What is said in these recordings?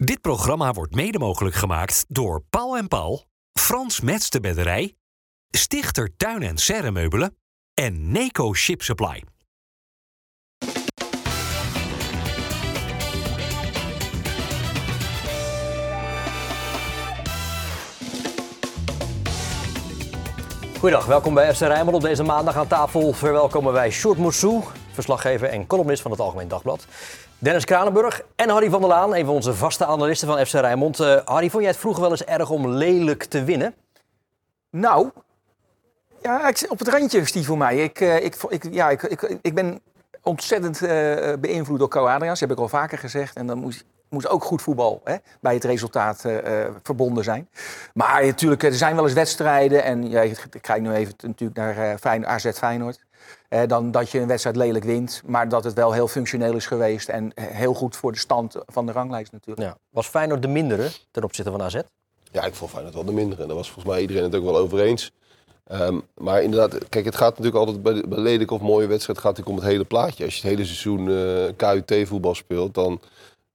Dit programma wordt mede mogelijk gemaakt door Paul en Paul, Frans Mets de Bedderij, Stichter Tuin en Serremeubelen en Neco Ship Supply. Goedendag, welkom bij FC Rijnmond. Op deze maandag aan tafel verwelkomen wij Sjoerd Moussou, verslaggever en columnist van het Algemeen Dagblad. Dennis Kranenburg en Harry van der Laan, een van onze vaste analisten van FC Rijnmond. Uh, Harry, vond jij het vroeger wel eens erg om lelijk te winnen? Nou, ja, op het randje is die voor mij. Ik, uh, ik, ik, ja, ik, ik, ik ben ontzettend uh, beïnvloed door Co Adriaans, heb ik al vaker gezegd. En dan moest, moest ook goed voetbal hè, bij het resultaat verbonden zijn. Maar natuurlijk, er zijn wel eens wedstrijden. En ja, ik kijk nu even natuurlijk naar Fijn, AZ Feyenoord. Dan dat je een wedstrijd lelijk wint. Maar dat het wel heel functioneel is geweest. En heel goed voor de stand van de ranglijst natuurlijk. Ja. Was Feyenoord de mindere ten opzichte van AZ? Ja, ik vond Feyenoord wel de mindere. En daar was volgens mij iedereen het ook wel over eens. Um, maar inderdaad, kijk, het gaat natuurlijk altijd bij, bij lelijk of mooie wedstrijd gaat het om het hele plaatje. Als je het hele seizoen uh, KUT-voetbal speelt, dan,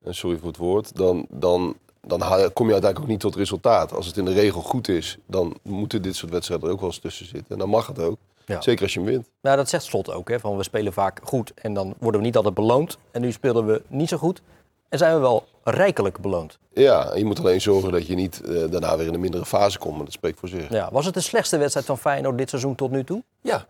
uh, sorry voor het woord, dan, dan, dan kom je uiteindelijk ook niet tot resultaat. Als het in de regel goed is, dan moeten dit soort wedstrijden er ook wel eens tussen zitten. En dan mag het ook. Ja. Zeker als je hem wint. Nou, dat zegt Slot ook. Hè, van we spelen vaak goed en dan worden we niet altijd beloond. En nu speelden we niet zo goed en zijn we wel rijkelijk beloond. Ja, je moet alleen zorgen dat je niet uh, daarna weer in een mindere fase komt. Maar dat spreekt voor zich. Ja, was het de slechtste wedstrijd van Feyenoord dit seizoen tot nu toe? Ja,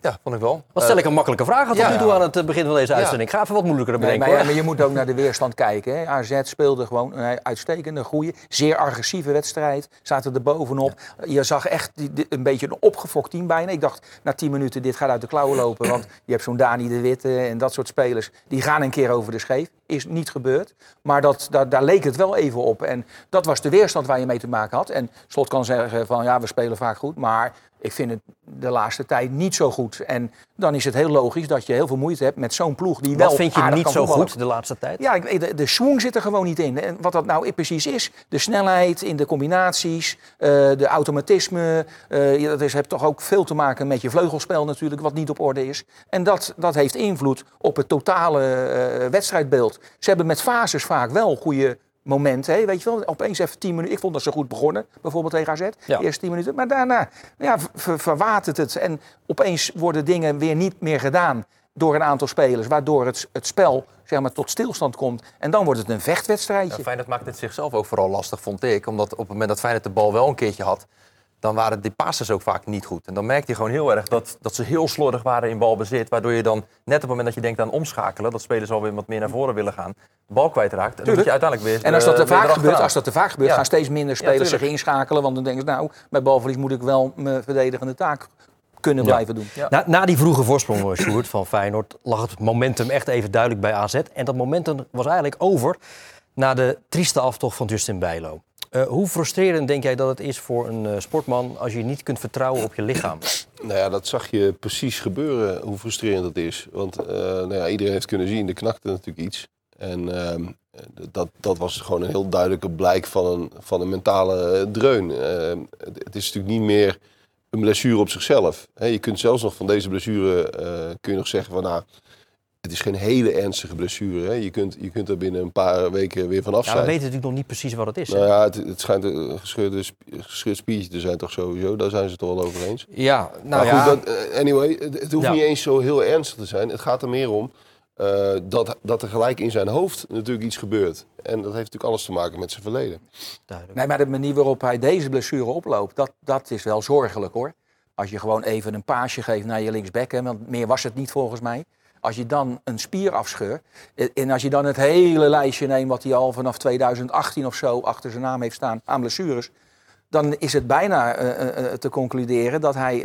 ja, vond ik wel. Wat stel ik een makkelijke vraag tot ja, nu toe aan het begin van deze uitzending. Ik ga even wat moeilijker bedenken. Nee, maar, ja, maar, je moet ook naar de weerstand kijken. Hè. AZ speelde gewoon een uitstekende, goede, zeer agressieve wedstrijd. Zaten er bovenop. Ja. Je zag echt een beetje een opgefokt team bijna. Ik dacht na 10 minuten, dit gaat uit de klauwen lopen. Want je hebt zo'n Dani de Witte en dat soort spelers. Die gaan een keer over de scheef. Is niet gebeurd. Maar dat, dat, daar leek het wel even op. En dat was de weerstand waar je mee te maken had. En Slot kan zeggen van ja, we spelen vaak goed. Maar ik vind het de laatste tijd niet zo goed. En dan is het heel logisch dat je heel veel moeite hebt met zo'n ploeg die wel. Wat vind je niet zo goed de laatste tijd? Ja, de, de swing zit er gewoon niet in. En wat dat nou precies is, de snelheid in de combinaties, uh, de automatisme. Uh, dat is, heeft toch ook veel te maken met je vleugelspel natuurlijk, wat niet op orde is. En dat, dat heeft invloed op het totale uh, wedstrijdbeeld. Ze hebben met fases vaak wel goede momenten. Hè? Weet je wel, opeens even 10 minuten. Ik vond dat ze goed begonnen, bijvoorbeeld tegen AZ. Ja. Eerst 10 minuten. Maar daarna ja, ver verwatert het. En opeens worden dingen weer niet meer gedaan door een aantal spelers. Waardoor het, het spel zeg maar, tot stilstand komt. En dan wordt het een vechtwedstrijdje. Ja, Feyenoord maakt het zichzelf ook vooral lastig, vond ik. Omdat op het moment dat Feyenoord de bal wel een keertje had dan waren die passes ook vaak niet goed. En dan merkte je gewoon heel erg dat, dat ze heel slordig waren in balbezit. Waardoor je dan, net op het moment dat je denkt aan omschakelen... dat spelers alweer wat meer naar voren willen gaan, de bal kwijtraakt. En dan moet je uiteindelijk weer En als dat te vaak gebeurt, als dat te vaak gebeurt... Ja. gaan steeds minder spelers ja, zich inschakelen. Want dan denken ze, nou, bij balverlies moet ik wel mijn verdedigende taak kunnen ja. blijven doen. Ja. Na, na, die vroege voorsprong, Sjoerd, van Feyenoord... lag het momentum echt even duidelijk bij AZ. En dat momentum was eigenlijk over... na de trieste aftocht van Justin Bijlo. Uh, hoe frustrerend denk jij dat het is voor een uh, sportman als je niet kunt vertrouwen op je lichaam? Nou ja, dat zag je precies gebeuren, hoe frustrerend dat is. Want uh, nou ja, iedereen heeft kunnen zien, er knakte natuurlijk iets. En dat, dat was gewoon een heel duidelijke blijk van een, van een mentale dreun. het is natuurlijk niet meer een blessure op zichzelf. Je kunt zelfs nog van deze blessure, kun je nog zeggen van nou het is geen hele ernstige blessure. Hè. Je, kunt, je kunt er binnen een paar weken weer vanaf zijn. Ja, we weten natuurlijk nog niet precies wat het is. Nou ja, het, het schijnt een gescheurde, gescheurd spiertje te zijn toch sowieso. Daar zijn ze het toch wel over eens. Ja, nou maar ja. Goed, dat, uh, anyway, het, het hoeft ja. niet eens zo heel ernstig te zijn. Het gaat er meer om uh, dat, dat er gelijk in zijn hoofd natuurlijk iets gebeurt. En dat heeft natuurlijk alles te maken met zijn verleden. Duidelijk. Nee, maar de manier waarop hij deze blessure oploopt, dat, dat is wel zorgelijk hoor. Als je gewoon even een paasje geeft naar je linksback, hè, want meer was het niet volgens mij. Als je dan een spier afscheurt. En als je dan het hele lijstje neemt wat hij al vanaf 2018 of zo achter zijn naam heeft staan aan blessures. Dan is het bijna uh, uh, te concluderen dat hij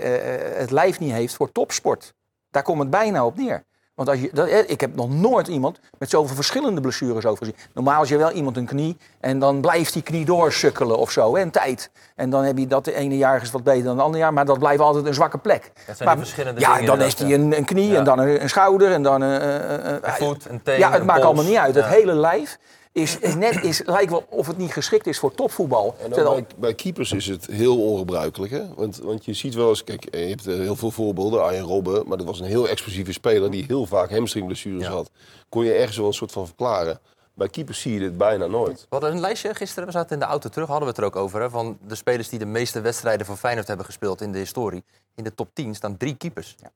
het lijf niet heeft voor topsport. Daar komt het bijna op neer. Want als je, dat, ik heb nog nooit iemand met zoveel verschillende blessures over gezien. Normaal als je wel iemand een knie en dan blijft die knie doorsukkelen of zo, hè, een tijd. En dan heb je dat de ene jaar is wat beter dan het andere jaar, maar dat blijft altijd een zwakke plek. Dat zijn maar, verschillende ja, dingen. dan heeft hij een, een knie ja. en dan een, een, schouder en dan een, een, een voet, een teen, Ja, het maakt pols. allemaal niet uit. Het Ja. hele lijf is, is net, is, lijkt wel of het niet geschikt is voor topvoetbal. En Terwijl- bij, bij keepers is het heel ongebruikelijk. Hè? Want, want je ziet wel eens, kijk, je hebt eh, heel veel voorbeelden. Arjen Robben, maar dat was een heel explosieve speler die heel vaak hamstringblessures Ja. had. Kon je ergens wel een soort van verklaren. Bij keepers zie je dit bijna nooit. We hadden een lijstje gisteren, we zaten in de auto terug, hadden we het er ook over. Hè, van de spelers die de meeste wedstrijden voor Feyenoord hebben gespeeld in de historie. In de top 10 staan drie keepers. Ja.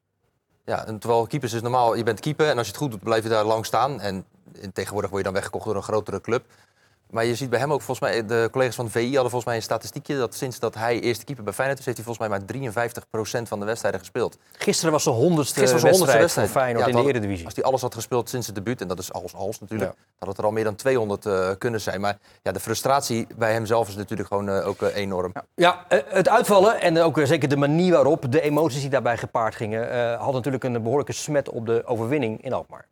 Ja, en terwijl keepers is normaal, je bent keeper en als je het goed doet blijf je daar lang staan. En tegenwoordig word je dan weggekocht door een grotere club. Maar je ziet bij hem ook volgens mij, de collega's van de VI hadden volgens mij een statistiekje dat sinds dat hij eerste keeper bij Feyenoord is, heeft hij volgens mij maar 53% van de wedstrijden gespeeld. Gisteren was de honderdste Gisteren was de honderdste wedstrijd voor. Feyenoord Ja, in de Eredivisie. Als hij alles had gespeeld sinds het debuut, en dat is als als natuurlijk, Ja. had het er al meer dan 200 eh, kunnen zijn. Maar ja, de frustratie bij hemzelf is natuurlijk gewoon eh, ook eh, enorm. Ja, eh, het uitvallen en ook zeker de manier waarop, de emoties die daarbij gepaard gingen, had natuurlijk een behoorlijke smet op de overwinning in Alkmaar.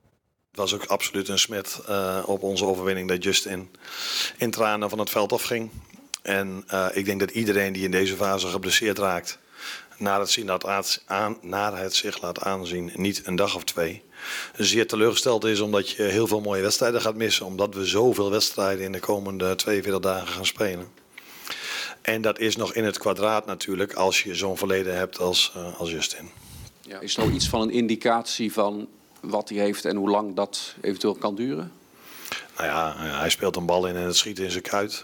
Was ook absoluut een smet eh, op onze overwinning dat Justin in tranen van het veld afging. En eh, ik denk dat iedereen die in deze fase geblesseerd raakt, naar het, zien aan- naar het zich laat aanzien, niet een dag of twee, zeer teleurgesteld is omdat je heel veel mooie wedstrijden gaat missen. Omdat we zoveel wedstrijden in de komende 42 dagen gaan spelen. En dat is nog in het kwadraat natuurlijk als je zo'n verleden hebt als, eh, als Justin. Ja, is er nou iets van een indicatie van wat hij heeft en hoe lang dat eventueel kan duren? Nou ja, hij speelt een bal in en het schiet in zijn kuit.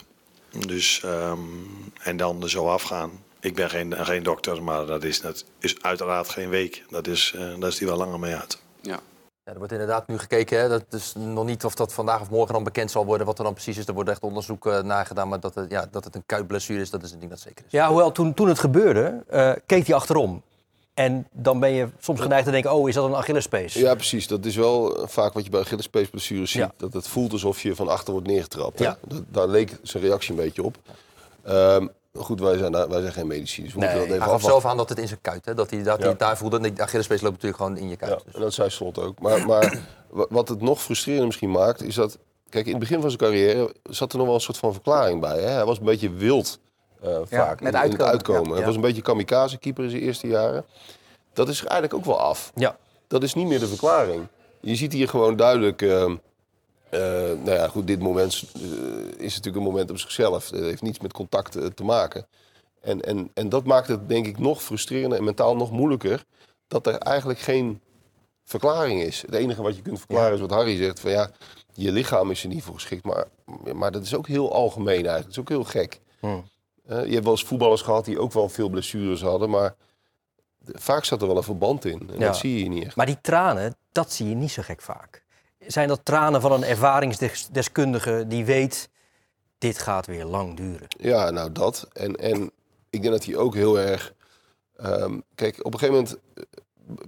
Dus, ehm, en dan er zo afgaan. Ik ben geen, geen dokter, maar dat is, dat is uiteraard geen week. Dat is, eh, daar is hij wel langer mee uit. Ja. Ja, er wordt inderdaad nu gekeken. Hè. Dat is nog niet of dat vandaag of morgen dan bekend zal worden wat er dan precies is. Er wordt echt onderzoek eh, naar gedaan. Maar dat het, ja, dat het een kuitblessure is, dat is een ding dat zeker is. Ja, hoewel toen, toen het gebeurde, eh, keek hij achterom. En dan ben je soms geneigd te denken, oh, is dat een Achillespees? Ja, precies. Dat is wel eh, vaak wat je bij Achillespeesblessures ziet. Ja. Dat het voelt alsof je van achter wordt neergetrapt. Ja. Dat, daar leek zijn reactie een beetje op. Ehm, goed, wij zijn, wij zijn geen medici, dus we Nee, moeten dat Hij even gaf zelf aan dat het in zijn kuit, hè, dat hij, dat hij Ja. daar voelde. En die Achillespees loopt natuurlijk gewoon in je kuit. Ja, Dus. en dat zei Slot ook. Maar, maar wa- wat het nog frustrerender misschien maakt, is dat... Kijk, in het begin van zijn carrière zat er nog wel een soort van verklaring bij. Hè? Hij was een beetje wild vaak met in, in het uitkomen. uitkomen. Was een beetje kamikaze-keeper in zijn eerste jaren. Dat is eigenlijk ook wel af. Ja. Dat is niet meer de verklaring. Je ziet hier gewoon duidelijk... ehm, eh, nou ja, goed, dit moment eh, is natuurlijk een moment op zichzelf. Het heeft niets met contact eh, te maken. En, en, en dat maakt het denk ik nog frustrerender en mentaal nog moeilijker... dat er eigenlijk geen verklaring is. Het enige wat je kunt verklaren is wat Harry zegt. Van ja, je lichaam is er niet voor geschikt. Maar, maar dat is ook heel algemeen eigenlijk. Dat is ook heel gek. Hmm. Je hebt wel eens voetballers gehad die ook wel veel blessures hadden. Maar vaak zat er wel een verband in. En Ja. dat zie je niet echt. Maar die tranen, dat zie je niet zo gek vaak. Zijn dat tranen van een ervaringsdeskundige die weet, dit gaat weer lang duren? Ja, nou dat. En, en ik denk dat hij ook heel erg... ehm, kijk, op een gegeven moment eh,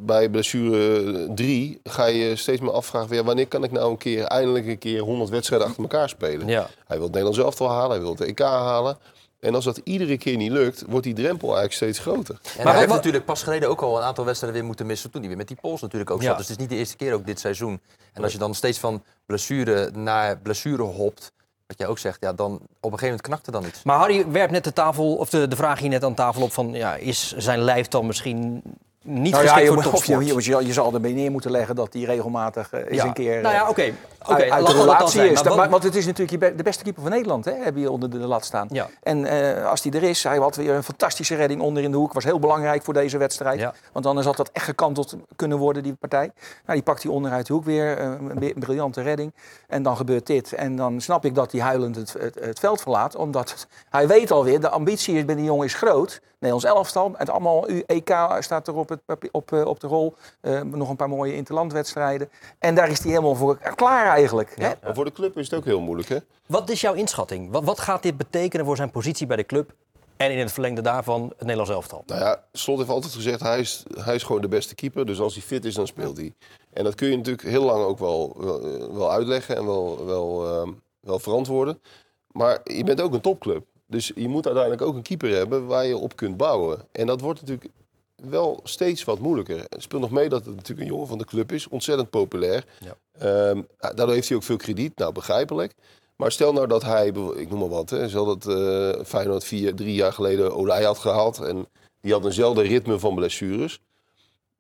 bij blessure 3 ga je steeds meer afvragen... wanneer kan ik nou een keer, eindelijk een keer 100 wedstrijden achter elkaar spelen? Ja. Hij wil het Nederlands elftal halen, hij wil het EK halen. En als dat iedere keer niet lukt, wordt die drempel eigenlijk steeds groter. En Maar hij heeft wat- natuurlijk pas geleden ook al een aantal wedstrijden weer moeten missen. Toen hij weer met die Pols natuurlijk ook Ja. zat. Dus het is niet de eerste keer ook dit seizoen. En als je dan steeds van blessure naar blessure hopt, wat jij ook zegt, ja, dan op een gegeven moment knakt er dan iets. Maar Harry werpt net de, tafel, of de, de vraag hier net aan tafel op van, ja, is zijn lijf dan misschien niet Nou ja, geschikt je, voor of je, topsport? je, je zal erbij neer moeten leggen dat die regelmatig eh, eens Ja. een keer Nou ja, eh, oké. oké, uit, uit de relatie is. Maar want het is natuurlijk de beste keeper van Nederland, hè, heb je onder de, lat staan. Ja. En eh, als die er is, hij had weer een fantastische redding onder in de hoek. Was heel belangrijk voor deze wedstrijd. Want anders had dat echt gekanteld kunnen worden, die partij. Nou, die pakt hij onderuit de hoek weer. een briljante redding. En dan gebeurt dit. En dan snap ik dat hij huilend het, het, het veld verlaat. Omdat hij weet alweer, de ambitie is bij die jongen is groot. Nederlands elftal. Het allemaal EK staat er op, het, op, eh, op de rol. Eh, nog een paar mooie interlandwedstrijden. En daar is hij helemaal voor klaar eigenlijk. hè? Maar voor de club is het ook heel moeilijk, hè? Wat is jouw inschatting? Wat, wat gaat dit betekenen voor zijn positie bij de club? En in het verlengde daarvan het Nederlands elftal? Nou ja, Slot heeft altijd gezegd, hij is, hij is gewoon de beste keeper. Dus als hij fit is, dan speelt hij. En dat kun je natuurlijk heel lang ook wel, wel, eh, wel uitleggen en wel, wel, ehm, wel verantwoorden. Maar je bent ook een topclub. Dus je moet uiteindelijk ook een keeper hebben waar je op kunt bouwen. En dat wordt natuurlijk wel steeds wat moeilijker. Het speelt nog mee dat het natuurlijk een jongen van de club is. Ontzettend populair. Ja. Ehm, daardoor heeft hij ook veel krediet. Nou, begrijpelijk. Maar stel nou dat hij, ik noem maar wat, hè, stel dat eh Feyenoord vier, drie jaar geleden Olij had gehaald en die had eenzelfde ritme van blessures.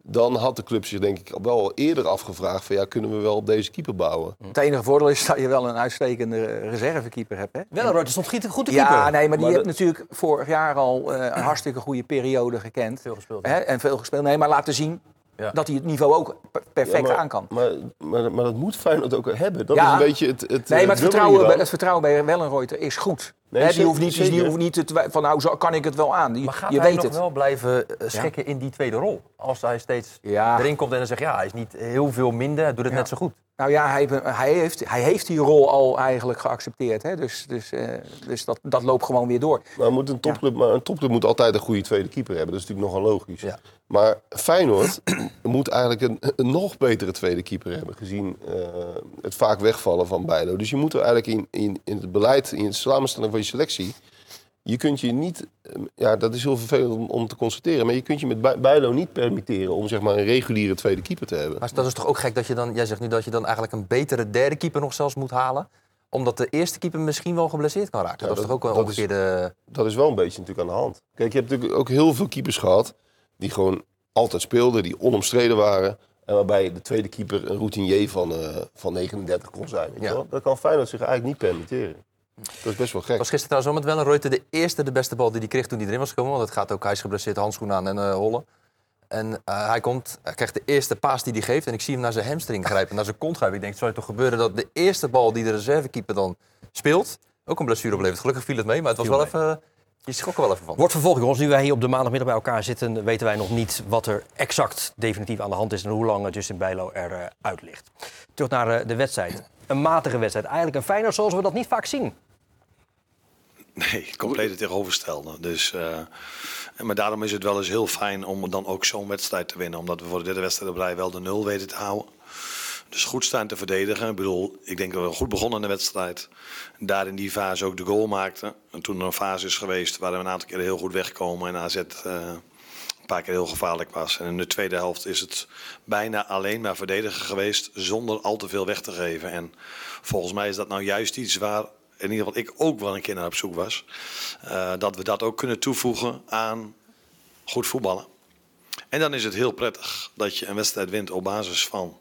Dan had de club zich denk ik wel eerder afgevraagd van ja, kunnen we wel op deze keeper bouwen? Het enige voordeel is dat je wel een uitstekende reservekeeper hebt. Hè? Welleroy, er stond goed goed te keeper. Ja, nee, maar die Maar heeft de- natuurlijk vorig jaar al eh, een hartstikke goede periode gekend. Veel gespeeld. Hè? En veel gespeeld. Nee, maar laten zien Ja. dat hij het niveau ook per- perfect Ja, maar, aan kan. Maar, maar, maar dat moet Feyenoord ook hebben. Dat Ja. is een beetje het, het Nee, maar het vertrouwen, bij- het vertrouwen bij Wellenreuter is goed. Nee, die zeker- hoeft niet, die hoeft niet van nou, zo kan ik het wel aan. Die, Maar gaat je hij weet nog het. wel blijven eh, schikken in die tweede rol? Als hij steeds Ja. erin komt en dan zegt, ja, hij is niet heel veel minder, hij doet het Ja. net zo goed. Nou ja, hij, hij, heeft, hij heeft die rol al eigenlijk geaccepteerd. Hè? Dus, dus, eh, dus dat, dat loopt gewoon weer door. Maar, moet een, topclub, maar een topclub moet altijd een goede tweede keeper hebben. Dat is natuurlijk nogal logisch. Ja. Maar Feyenoord moet eigenlijk een, een nog betere tweede keeper hebben. Gezien eh, het vaak wegvallen van Bijlo. Dus je moet er eigenlijk in, in, in het beleid, in het samenstelling van je selectie... Je kunt je niet, ja dat is heel vervelend om, om te constateren... maar je kunt je met Bij- Bijlo niet permitteren om zeg maar, een reguliere tweede keeper te hebben. Maar dat is toch ook gek dat je dan, jij zegt nu dat je dan eigenlijk een betere derde keeper nog zelfs moet halen? Omdat de eerste keeper misschien wel geblesseerd kan raken. Ja, dat, is toch ook wel ongeveer de... dat is wel een beetje natuurlijk aan de hand. Kijk, je hebt natuurlijk ook heel veel keepers gehad die gewoon altijd speelden, die onomstreden waren. En waarbij de tweede keeper een routinier van, eh, van 39 kon zijn. Weet Ja. wel? Dat kan Feyenoord zich eigenlijk niet permitteren. Dat is best wel gek. was gisteren trouwens wel met Wellenreuter de eerste, de beste bal die hij kreeg toen hij erin was gekomen. Want het gaat ook, hij is geblesseerd, handschoen aan en eh hollen. En eh, hij komt, hij krijgt de eerste paas die hij geeft. En ik zie hem naar zijn hamstring grijpen, naar zijn kont grijpen. Ik denk, zou het toch gebeuren dat de eerste bal die de reservekeeper dan speelt, ook een blessure oplevert. Gelukkig viel het mee, maar het was wel even... Je schrok er wel even van. Wordt vervolgd, jongens. Nu wij hier op de maandagmiddag bij elkaar zitten, weten wij nog niet wat er exact definitief aan de hand is en hoe lang Justin Bijlo eruit uit ligt. Terug naar eh, de wedstrijd. Een matige wedstrijd. Eigenlijk een Feyenoord zoals we dat niet vaak zien. Nee, compleet tegenovergestelde. Dus, en maar daarom is het wel eens heel fijn om dan ook zo'n wedstrijd te winnen. Omdat we voor de derde wedstrijd op rij wel de nul weten te houden. Dus goed staan te verdedigen. Ik bedoel, ik denk dat we goed begonnen in de wedstrijd. Daar in die fase ook de goal maakten. En toen er een fase is geweest waar we een aantal keren heel goed wegkomen. En AZ eh, paar heel gevaarlijk was. En in de tweede helft is het bijna alleen maar verdedigen geweest. Zonder al te veel weg te geven. En volgens mij is dat nou juist iets waar in ieder geval ik ook wel een keer naar op zoek was. Eh, dat we dat ook kunnen toevoegen aan goed voetballen. En dan is het heel prettig dat je een wedstrijd wint op basis van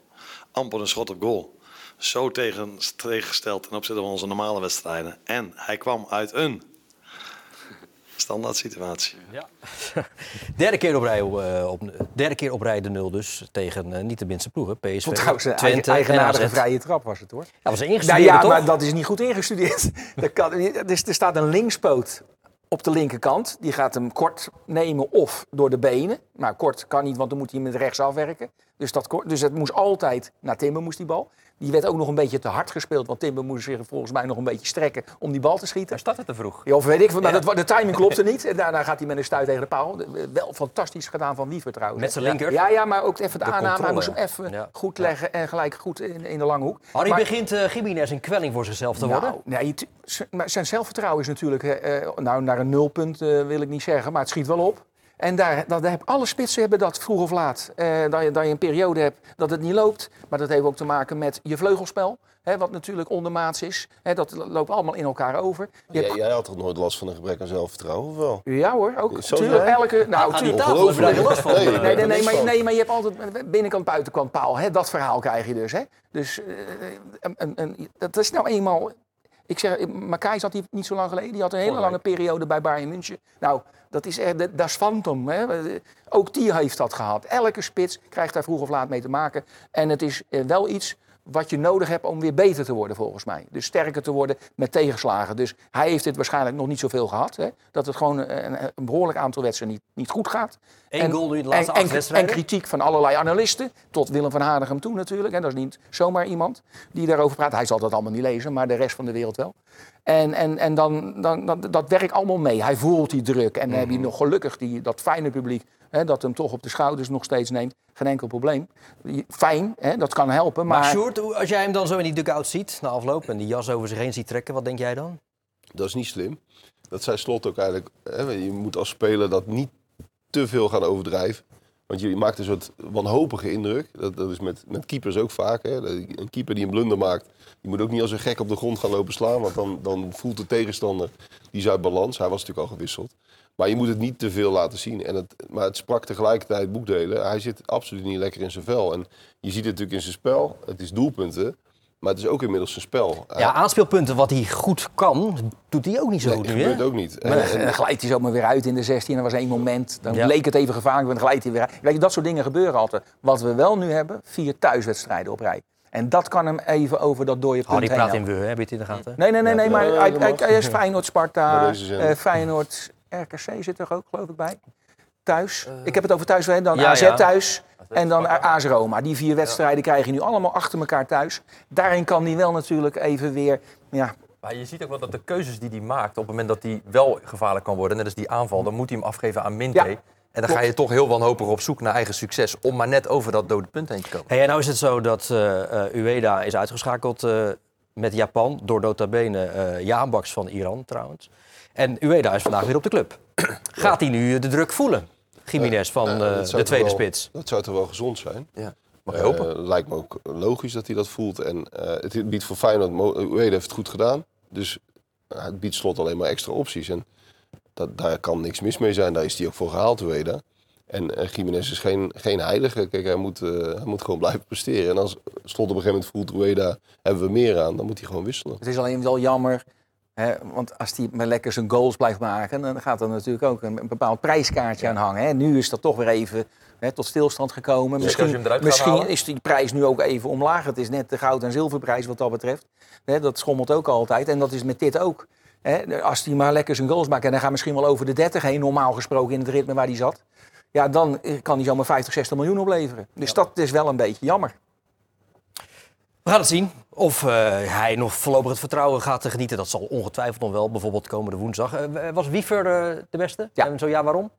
amper een schot op goal. Zo tegen, tegengesteld ten opzichte van onze normale wedstrijden. En hij kwam uit een standaard situatie. Ja. derde, keer op rij, eh, op, derde keer op rij de nul dus tegen eh, niet de minste ploegen. PSV, Vond trouwens een Twente en eigenaardige vrije trap was het hoor. Ja, was Nou ingestudeerd, ja, toch? maar dat is niet goed ingestudeerd. Dat kan, dus er staat een linkspoot op de linkerkant. Die gaat hem kort nemen of door de benen. Maar kort kan niet, want dan moet hij met rechts afwerken. Dus, dat, dus het moest altijd naar Timber moest die bal. Die werd ook nog een beetje te hard gespeeld. Want Timber moest zich volgens mij nog een beetje strekken om die bal te schieten. Hij startte te vroeg. Ja, of weet ik. Maar dat, de timing klopte niet. En daarna gaat hij met een stuit tegen de paal. Wel fantastisch gedaan van Wiever trouwens. Met zijn linker? Ja, ja, maar ook even de, aanname. Hij moest hem even Ja. goed leggen en gelijk goed in, in de lange hoek. Harry Maar- begint uh, Jiménez een kwelling voor zichzelf te worden. nou, nee, maar zijn zelfvertrouwen is natuurlijk, eh, eh, nou naar een nulpunt eh, wil ik niet zeggen, maar het schiet wel op. En daar, dat, daar heb, alle spitsen hebben dat vroeg of laat. Eh, dat, je, dat je een periode hebt dat het niet loopt. Maar dat heeft ook te maken met je vleugelspel. Hè, wat natuurlijk ondermaats is. Hè, dat loopt allemaal in elkaar over. Je Jij, hebt- jij had toch nooit last van een gebrek aan zelfvertrouwen, of wel? ja hoor, ook. Zo Tuurlijk, elke, nou, Aan die tuurlijk. tafel heb je last van. Nee, Nee, maar, nee, maar je hebt altijd binnenkant, buitenkant paal. Hè? Dat verhaal krijg je dus. Hè? Dus eh, een, een, een- dat is nou eenmaal... Ik zeg, Makai zat hier niet zo lang geleden. Die had een hele lange periode bij Bayern München. Nou, dat is echt, dat is phantom. Hè? Ook die heeft dat gehad. Elke spits krijgt daar vroeg of laat mee te maken. En het is eh, wel iets wat je nodig hebt om weer beter te worden, volgens mij. Dus sterker te worden met tegenslagen. Dus hij heeft dit waarschijnlijk nog niet zoveel gehad. Hè? Dat het gewoon een, een behoorlijk aantal wedstrijden niet, niet goed gaat. Eén goal nu in de laatste en, en. En kritiek van allerlei analisten, tot Willem van Hanegem toe natuurlijk. En dat is niet zomaar iemand die daarover praat. Hij zal dat allemaal niet lezen, maar de rest van de wereld wel. En, en, en dan, dan, dan, dat werkt allemaal mee. Hij voelt die druk. En dan heb je nog gelukkig die, dat fijne publiek... Hè, dat hem toch op de schouders nog steeds neemt. Geen enkel probleem. Fijn, hè, dat kan helpen. Maar, Maar, Sjoerd, als jij hem dan zo in die dugout ziet na afloop en die jas over zich heen ziet trekken, wat denk jij dan? Dat is niet slim. Dat zei Slot ook eigenlijk. Hè, je moet als speler dat niet te veel gaan overdrijven. Want je maakt een soort wanhopige indruk. Dat, dat is met, met keepers ook vaak. Hè. Een keeper die een blunder maakt, die moet ook niet als een gek op de grond gaan lopen slaan. Want dan, dan voelt de tegenstander, die is uit balans. Hij was natuurlijk al gewisseld. Maar je moet het niet te veel laten zien. En het, maar het sprak tegelijkertijd boekdelen. Hij zit absoluut niet lekker in zijn vel. En je ziet het natuurlijk in zijn spel. Het is doelpunten. Maar het is ook inmiddels een spel. Ja, aanspeelpunten wat hij goed kan, doet hij ook niet zo Nee, goed dat gebeurt ook niet. En- En, en- dan glijdt hij zomaar weer uit in de 16. Er was één moment, dan Ja. leek het even gevaarlijk, dan glijdt hij weer uit. Weet je, dat soort dingen gebeuren altijd. Wat we wel nu hebben, vier thuiswedstrijden op rij. En dat kan hem even over dat dode punt Harry heen praat in helpen. we, heb je het in de gaten? Nee, nee, nee, nee maar hij, hij, hij is Feyenoord, Sparta, Maar deze zijn- eh, Feyenoord, RKC zit er ook geloof ik bij. Thuis. ik heb het over thuis, hè, dan ja, AZ ja. thuis en dan AS Roma. Die vier wedstrijden krijg je nu allemaal achter elkaar thuis. Daarin kan hij wel natuurlijk even weer... Ja, Maar je ziet ook wel dat de keuzes die hij maakt, op het moment dat hij wel gevaarlijk kan worden, net als die aanval, dan moet hij hem afgeven aan Minte. Ja, en dan klopt. ga je toch heel wanhopig op zoek naar eigen succes, om maar net over dat dode punt heen te komen. Hey, en nou is het zo dat eh eh, Ueda is uitgeschakeld eh, met Japan door nota bene eh Jaanbaks van Iran trouwens. En Ueda is vandaag weer op de club. Gaat hij nu de druk voelen? Jiménez van Nou, eh, de tweede wel- spits. Dat zou toch wel gezond zijn? Ja, mag je hopen. Eh, lijkt me ook logisch dat hij dat voelt. En eh, het biedt voor Feyenoord, Ueda heeft het goed gedaan. Dus eh, het biedt slot alleen maar extra opties. En dat, daar kan niks mis mee zijn. Daar is hij ook voor gehaald, Ueda. En uh, Jiménez is geen, geen heilige. Kijk, hij moet, eh, hij moet gewoon blijven presteren. En als slot op een gegeven moment voelt Ueda, hebben we meer aan, dan moet hij gewoon wisselen. Het is alleen wel jammer, want als hij maar lekker zijn goals blijft maken, dan gaat er natuurlijk ook een, een bepaald prijskaartje aan hangen. Nu is dat toch weer even tot stilstand gekomen. Misschien, is die prijs nu ook even omlaag. Het is net de goud- en zilverprijs wat dat betreft. Dat schommelt ook altijd en dat is met dit ook. Als hij maar lekker zijn goals maakt en hij gaat misschien wel over de 30 heen, normaal gesproken in het ritme waar hij zat. Ja, dan eh, kan hij zomaar 50, 60 miljoen opleveren. Dus dat is wel een beetje jammer. We gaan het zien of eh, hij nog voorlopig het vertrouwen gaat genieten. Dat zal ongetwijfeld nog wel, bijvoorbeeld komende woensdag. Eh, was Wiever eh, de beste? Ja. En zo ja, waarom?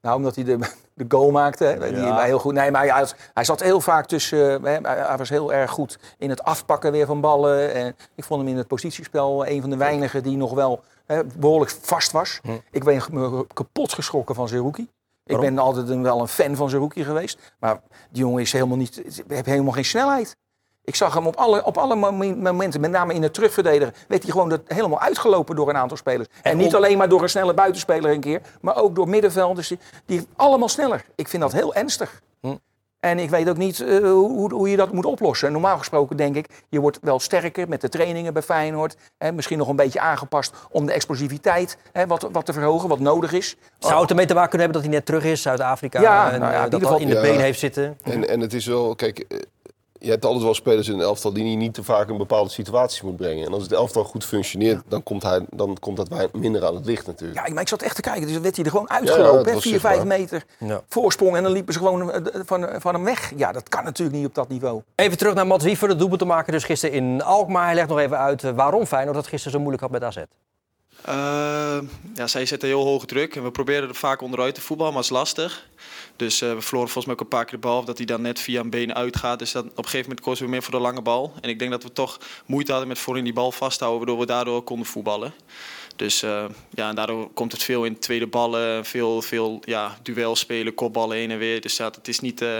Nou, omdat hij de, de goal maakte. hè, Die Ja. hij heel goed. Nee, maar hij, hij zat heel vaak tussen. hè, hij was heel erg goed in het afpakken weer van ballen. En ik vond hem in het positiespel een van de weinigen die nog wel hè, behoorlijk vast was. Hm. Ik ben me kapot geschrokken van Zerouki. Ik ben altijd een, wel een fan van Zerouki geweest. Maar die jongen is helemaal niet, heeft helemaal geen snelheid. Ik zag hem op alle, op alle momen- momenten, met name in het terugverdedigen, werd hij gewoon dat helemaal uitgelopen door een aantal spelers. En, En niet om- alleen maar door een snelle buitenspeler een keer, maar ook door middenvelders. Die, die allemaal sneller. Ik vind dat heel ernstig. Hm. En ik weet ook niet eh, hoe, hoe je dat moet oplossen. Normaal gesproken denk ik, je wordt wel sterker met de trainingen bij Feyenoord. Hè, misschien nog een beetje aangepast om de explosiviteit hè, wat, wat te verhogen, wat nodig is. Zou het ermee te maken kunnen hebben dat hij net terug is, Zuid-Afrika? Ja, en nou ja, eh, in dat ieder al geval- in de Ja. been heeft zitten? En, en het is wel, kijk, eh, je hebt altijd wel spelers in een elftal die hij niet te vaak in bepaalde situaties moet brengen. En als het elftal goed functioneert, dan, komt hij, dan komt dat minder aan het licht natuurlijk. Ja, maar ik zat echt te kijken. Dus dan werd hij er gewoon Ja, ja, uitgelopen. 4, 5 zichtbaar. meter Ja. voorsprong. En dan liepen ze gewoon eh, van, van hem weg. Ja, dat kan natuurlijk niet op dat niveau. Even terug naar Mats Wiever, de doelpunt te maken dus gisteren in Alkmaar. Hij legt nog even uit eh, waarom Feyenoord dat gisteren zo moeilijk had met AZ. Eh, ja, zij zetten heel hoge druk en we proberen er vaak onderuit te voetballen, maar het is lastig. Dus eh, we verloren volgens mij ook een paar keer de bal, of dat hij dan net via een been uitgaat. Dus dan, op een gegeven moment kozen we meer voor de lange bal. En ik denk dat we toch moeite hadden met voorin die bal vasthouden, waardoor we daardoor konden voetballen. Dus eh, ja, en daardoor komt het veel in tweede ballen, veel, veel ja, duel spelen, kopballen heen en weer. Dus ja, het is niet, eh,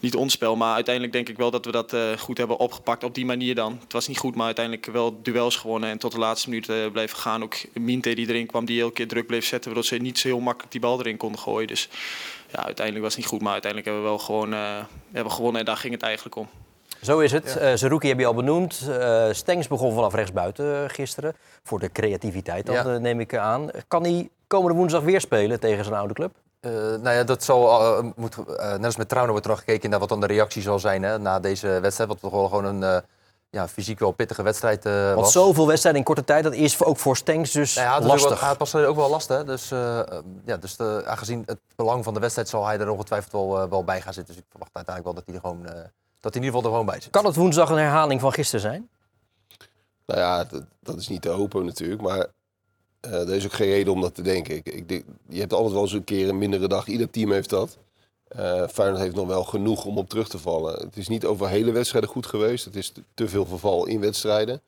niet ons spel. Maar uiteindelijk denk ik wel dat we dat goed hebben opgepakt op die manier dan. Het was niet goed, maar uiteindelijk wel duels gewonnen. En tot de laatste minuut blijven gaan. Ook Minte die erin kwam, die elke keer druk bleef zetten. Waardoor ze niet zo heel makkelijk die bal erin konden gooien. Dus ja, uiteindelijk was het niet goed. Maar uiteindelijk hebben we wel gewoon eh, hebben gewonnen. En daar ging het eigenlijk om. Zo is het. Eh Zerouki heb je al benoemd. Eh Stengs begon vanaf rechtsbuiten gisteren. Voor de creativiteit, dat Ja. neem ik aan. Kan hij komende woensdag weer spelen tegen zijn oude club? Eh, nou ja, dat zal, moet, net als met Trauner wordt er nog gekeken naar wat dan de reactie zal zijn hè, na deze wedstrijd. Wat toch wel gewoon een eh, ja, fysiek wel pittige wedstrijd eh Want was. zoveel wedstrijden in korte tijd, dat is ook voor Stengs dus Nou ja, het, ook lastig. wel, het was ook wel lastig. Hè? Dus, eh, eh, ja, dus de, aangezien het belang van de wedstrijd zal hij er ongetwijfeld wel, wel bij gaan zitten. Dus ik verwacht uiteindelijk wel dat hij er gewoon, eh, dat hij in ieder geval er gewoon bij zit. Kan het woensdag een herhaling van gisteren zijn? Nou ja, dat, dat is niet te hopen natuurlijk, maar eh, er is ook geen reden om dat te denken. Ik, ik, denk- je hebt altijd wel eens een keer een mindere dag, ieder team heeft dat. Eh Feyenoord heeft nog wel genoeg om op terug te vallen. Het is niet over hele wedstrijden goed geweest, het is te, veel verval in wedstrijden.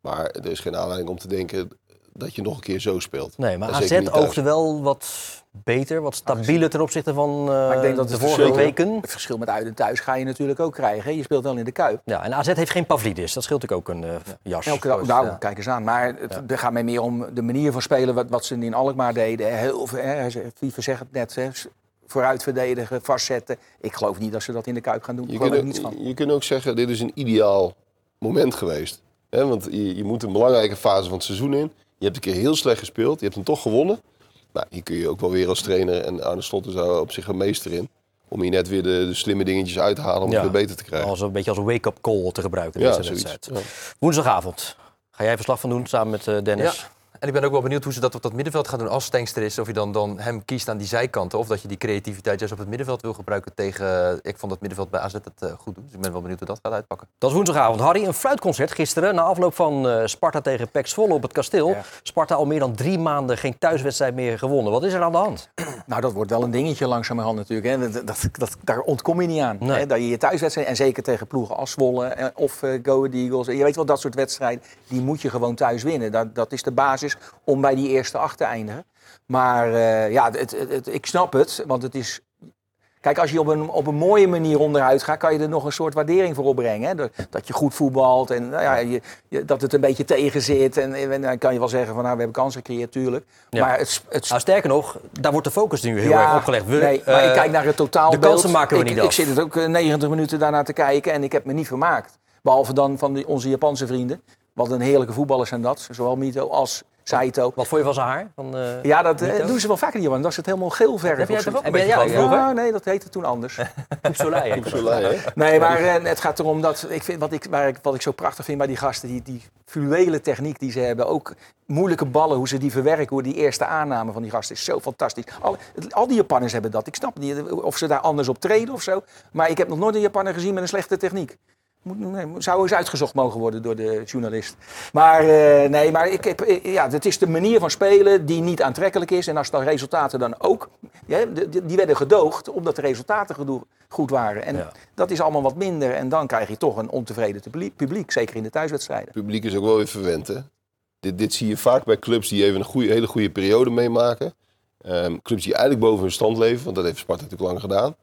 Maar er is geen aanleiding om te denken dat je nog een keer zo speelt. Nee, maar AZ oogde wel wat beter, wat stabieler ten opzichte van eh, ik denk dat de het vorige verschil- weken. Het verschil met uit en thuis ga je natuurlijk ook krijgen. Je speelt wel in de Kuip. Ja, en AZ heeft geen Pavlidis, dat scheelt ook een eh, jas. Elke dag, nou, Ja. kijk eens aan. Maar het er gaat mij meer om de manier van spelen, wat, wat ze in Alkmaar deden. Heel, veel, hè, zegt het net, hè, vooruit verdedigen, vastzetten. Ik geloof niet dat ze dat in de Kuip gaan doen. Je er kunt, niets van. ook, je kunt ook zeggen, dit is een ideaal moment geweest. Hè, want je, je moet een belangrijke fase van het seizoen in. Je hebt een keer heel slecht gespeeld. Je hebt hem toch gewonnen. Nou, hier kun je ook wel weer als trainer en Arne Slot is daar op zich een meester in. Om hier net weer de, de slimme dingetjes uit te halen om Ja. het weer beter te krijgen. Als een beetje als een wake-up call te gebruiken in Ja, deze wedstrijd. Ja. Woensdagavond. Ga jij verslag van doen samen met eh, Dennis? En ik ben ook wel benieuwd hoe ze dat op dat middenveld gaan doen als Tankster is. Of je dan, dan hem kiest aan die zijkanten. Of dat je die creativiteit juist op het middenveld wil gebruiken tegen... Ik vond het middenveld bij AZ het eh, goed doen. Dus ik ben wel benieuwd hoe dat gaat uitpakken. Dat is woensdagavond. Harry, een fluitconcert gisteren na afloop van eh, Sparta tegen PEC Zwolle op het kasteel. Ja. Sparta al meer dan drie maanden geen thuiswedstrijd meer gewonnen. Wat is er aan de hand? Nou, dat wordt wel een dingetje langzamerhand natuurlijk. Hè. Dat, dat, dat, daar ontkom je niet aan. Nee. Hè. Dat je je thuiswedstrijd, en zeker tegen ploegen als Zwolle eh, of eh, Go Ahead Eagles. Je weet wel, dat soort wedstrijden, die moet je gewoon thuis winnen. Dat, dat is de basis om bij die eerste acht te eindigen. Maar eh, ja, het, het, het- ik snap het, want het is... Kijk, als je op een, op een mooie manier onderuit gaat, kan je er nog een soort waardering voor opbrengen. Hè? Dat, dat je goed voetbalt en nou ja, je, je- dat het een beetje tegen zit. En, en dan kan je wel zeggen van nou, we hebben kansen gecreëerd, tuurlijk. Ja. Maar het, het Nou, sterker nog, daar wordt de focus nu heel erg opgelegd. We, nee, maar eh, ik kijk naar het totaalbeeld. de kansen maken we ik, niet Ik af. zit het ook eh, 90 minuten daarna te kijken en ik heb me niet vermaakt. Behalve dan van die, onze Japanse vrienden. Wat een heerlijke voetballers zijn dat. Zowel Mito als Saito. Wat vond je van zijn haar? Van, eh, Ja, dat eh, doen ze wel vaker, Johan. Dat is het helemaal geel verf. Heb jij zo. ook een Heb jij- beetje ja, van vroeger? Ja, nee, dat heette toen anders. Soleil, dat. Nee, maar eh, het gaat erom dat ik vind, wat, ik, waar ik, wat ik zo prachtig vind bij die gasten, die, die fluwele techniek die ze hebben, ook moeilijke ballen, hoe ze die verwerken, hoe die eerste aanname van die gasten is zo fantastisch. Al, al die Japanners hebben dat. Ik snap niet of ze daar anders op treden of zo, maar ik heb nog nooit een Japanner gezien met een slechte techniek. Moet, nee, zou eens uitgezocht mogen worden door de journalist. Maar eh, nee, maar ik heb, eh, ja, het is de manier van spelen die niet aantrekkelijk is. En als de resultaten dan ook, ja, die werden gedoogd omdat de resultaten goed waren. En Ja. dat is allemaal wat minder. En dan krijg je toch een ontevreden publiek, zeker in de thuiswedstrijden. Het publiek is ook wel weer verwend. Hè? Dit, dit zie je vaak bij clubs die even een goede, hele goede periode meemaken. Ehm, clubs die eigenlijk boven hun stand leven, want dat heeft Sparta natuurlijk lang gedaan.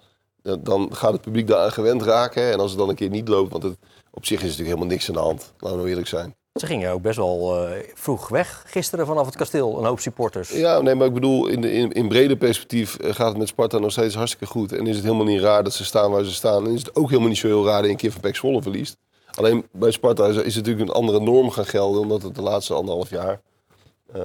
Dan- gaat het publiek daaraan gewend raken. En als het dan een keer niet loopt, want het, op zich is natuurlijk helemaal niks aan de hand. Laten we nou eerlijk zijn. Ze gingen ook best wel eh, vroeg weg gisteren vanaf het kasteel. Een hoop supporters. Ja, nee, maar ik bedoel, in, in, in brede perspectief eh, gaat het met Sparta nog steeds hartstikke goed. En is het helemaal niet raar dat ze staan waar ze staan. En is het ook helemaal niet zo heel raar dat je een keer van Pek Zwolle verliest. Alleen bij Sparta is, is natuurlijk een andere norm gaan gelden, omdat het de laatste anderhalf jaar eh,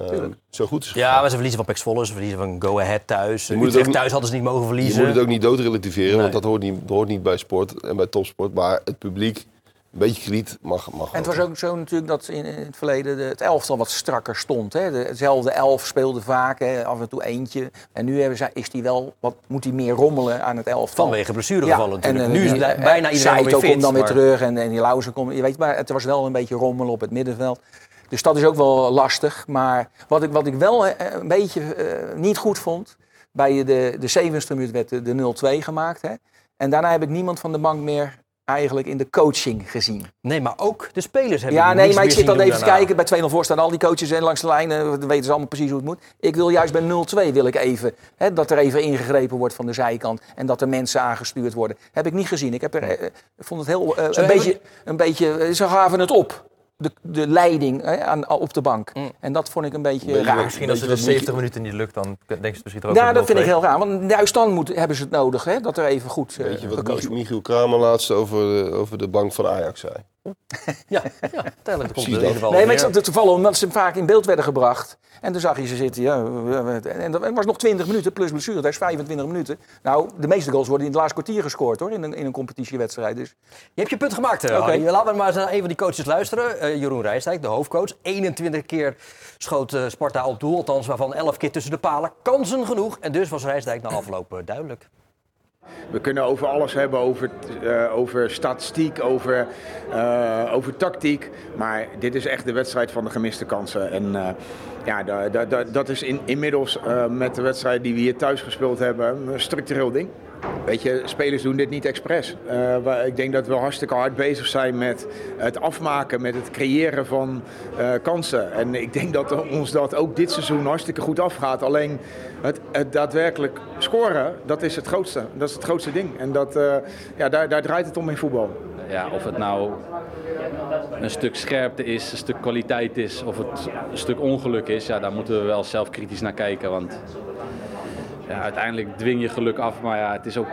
zo goed is Ja, maar ze verliezen van PEC Zwolle, ze verliezen van Go Ahead thuis. Je moet het Utrecht ook niet- thuis hadden ze niet mogen Je verliezen. moet het ook niet doodrelativeren, Nee. want dat hoort niet, hoort niet bij sport en bij topsport. Maar het publiek, een beetje krediet mag, mag En het was ook zo natuurlijk dat in, in het verleden de, het elftal wat strakker stond. Hè. De, hetzelfde elf speelde vaak, hè, af en toe eentje. En nu hebben ze, is die wel, wat, moet hij meer rommelen aan het elftal. Vanwege blessuregevallen natuurlijk. en, nu is eh, eh, bijna iedereen weer fit. komt dan weer terug en, en die Lauzen komt. Je weet, maar het was wel een beetje rommelen op het middenveld. Dus dat is ook wel lastig. Maar wat ik, wat ik wel eh, een beetje eh, niet goed vond. Bij de, de 70ste minuut werd de, de 0-2 gemaakt. Hè. En daarna heb ik niemand van de bank meer eigenlijk in de coaching gezien. Nee, maar ook de spelers hebben Ja, nee, maar ik zit dan even te kijken. Bij 2-0 voor staan al die coaches en langs de lijnen. Dan weten ze allemaal precies hoe het moet. Ik wil juist bij 0-2 wil ik even, hè, dat er even ingegrepen wordt van de zijkant. En dat er mensen aangestuurd worden. Heb ik niet gezien. Ik heb er, eh, vond het heel, eh, een, beetje, een beetje, ze gaven het op. De, de leiding hè, aan, op de bank. Mm. En dat vond ik een beetje Beetje raar. Misschien als het de wat 70 Mieke- minuten niet lukt, dan denken ze misschien toch ook Ja, op dat vind ik 0-2. heel raar. Want juist dan moet, hebben ze het nodig. Hè, dat er even goed eh, Weet je wat. Michiel Kramer laatst over de, over de bank van Ajax zei? Ja, ja uiteindelijk komt het in ieder dat. geval Nee, maar ik zat er toevallig omdat ze vaak in beeld werden gebracht. En toen zag je ze zitten. Ja, en dat was nog 20 minuten plus blessure. Dat is 25 minuten. Nou, de meeste goals worden in het laatste kwartier gescoord hoor. In een, in een competitiewedstrijd. Dus. Je hebt je punt gemaakt, eh, Oké. Laten we maar eens naar een van die coaches luisteren. Eh, Jeroen Rijsdijk, de hoofdcoach. 21 keer schoot eh, Sparta op doel, althans waarvan 11 keer tussen de palen. Kansen genoeg. En dus was Rijsdijk na afloop duidelijk. We kunnen over alles hebben, over, eh, over statistiek, over, eh, over tactiek. Maar dit is echt de wedstrijd van de gemiste kansen. En eh, ja, da, da, da- dat is in, inmiddels met de wedstrijd die we hier thuis gespeeld hebben een structureel ding. Weet spelers doen dit niet expres. Eh, ik denk dat we hartstikke hard bezig zijn met het afmaken, met het creëren van eh, kansen. En ik denk dat ons dat ook dit seizoen hartstikke goed afgaat. Alleen het, het daadwerkelijk scoren, dat is het grootste. Dat is het grootste ding. En dat, eh, ja, daar, daar draait het om in voetbal. Ja, of het nou een stuk scherpte is, een stuk kwaliteit is, of het een stuk ongeluk is, ja, daar moeten we wel zelf kritisch naar kijken. Want Ja, uiteindelijk dwing je geluk af, maar ja, het is ook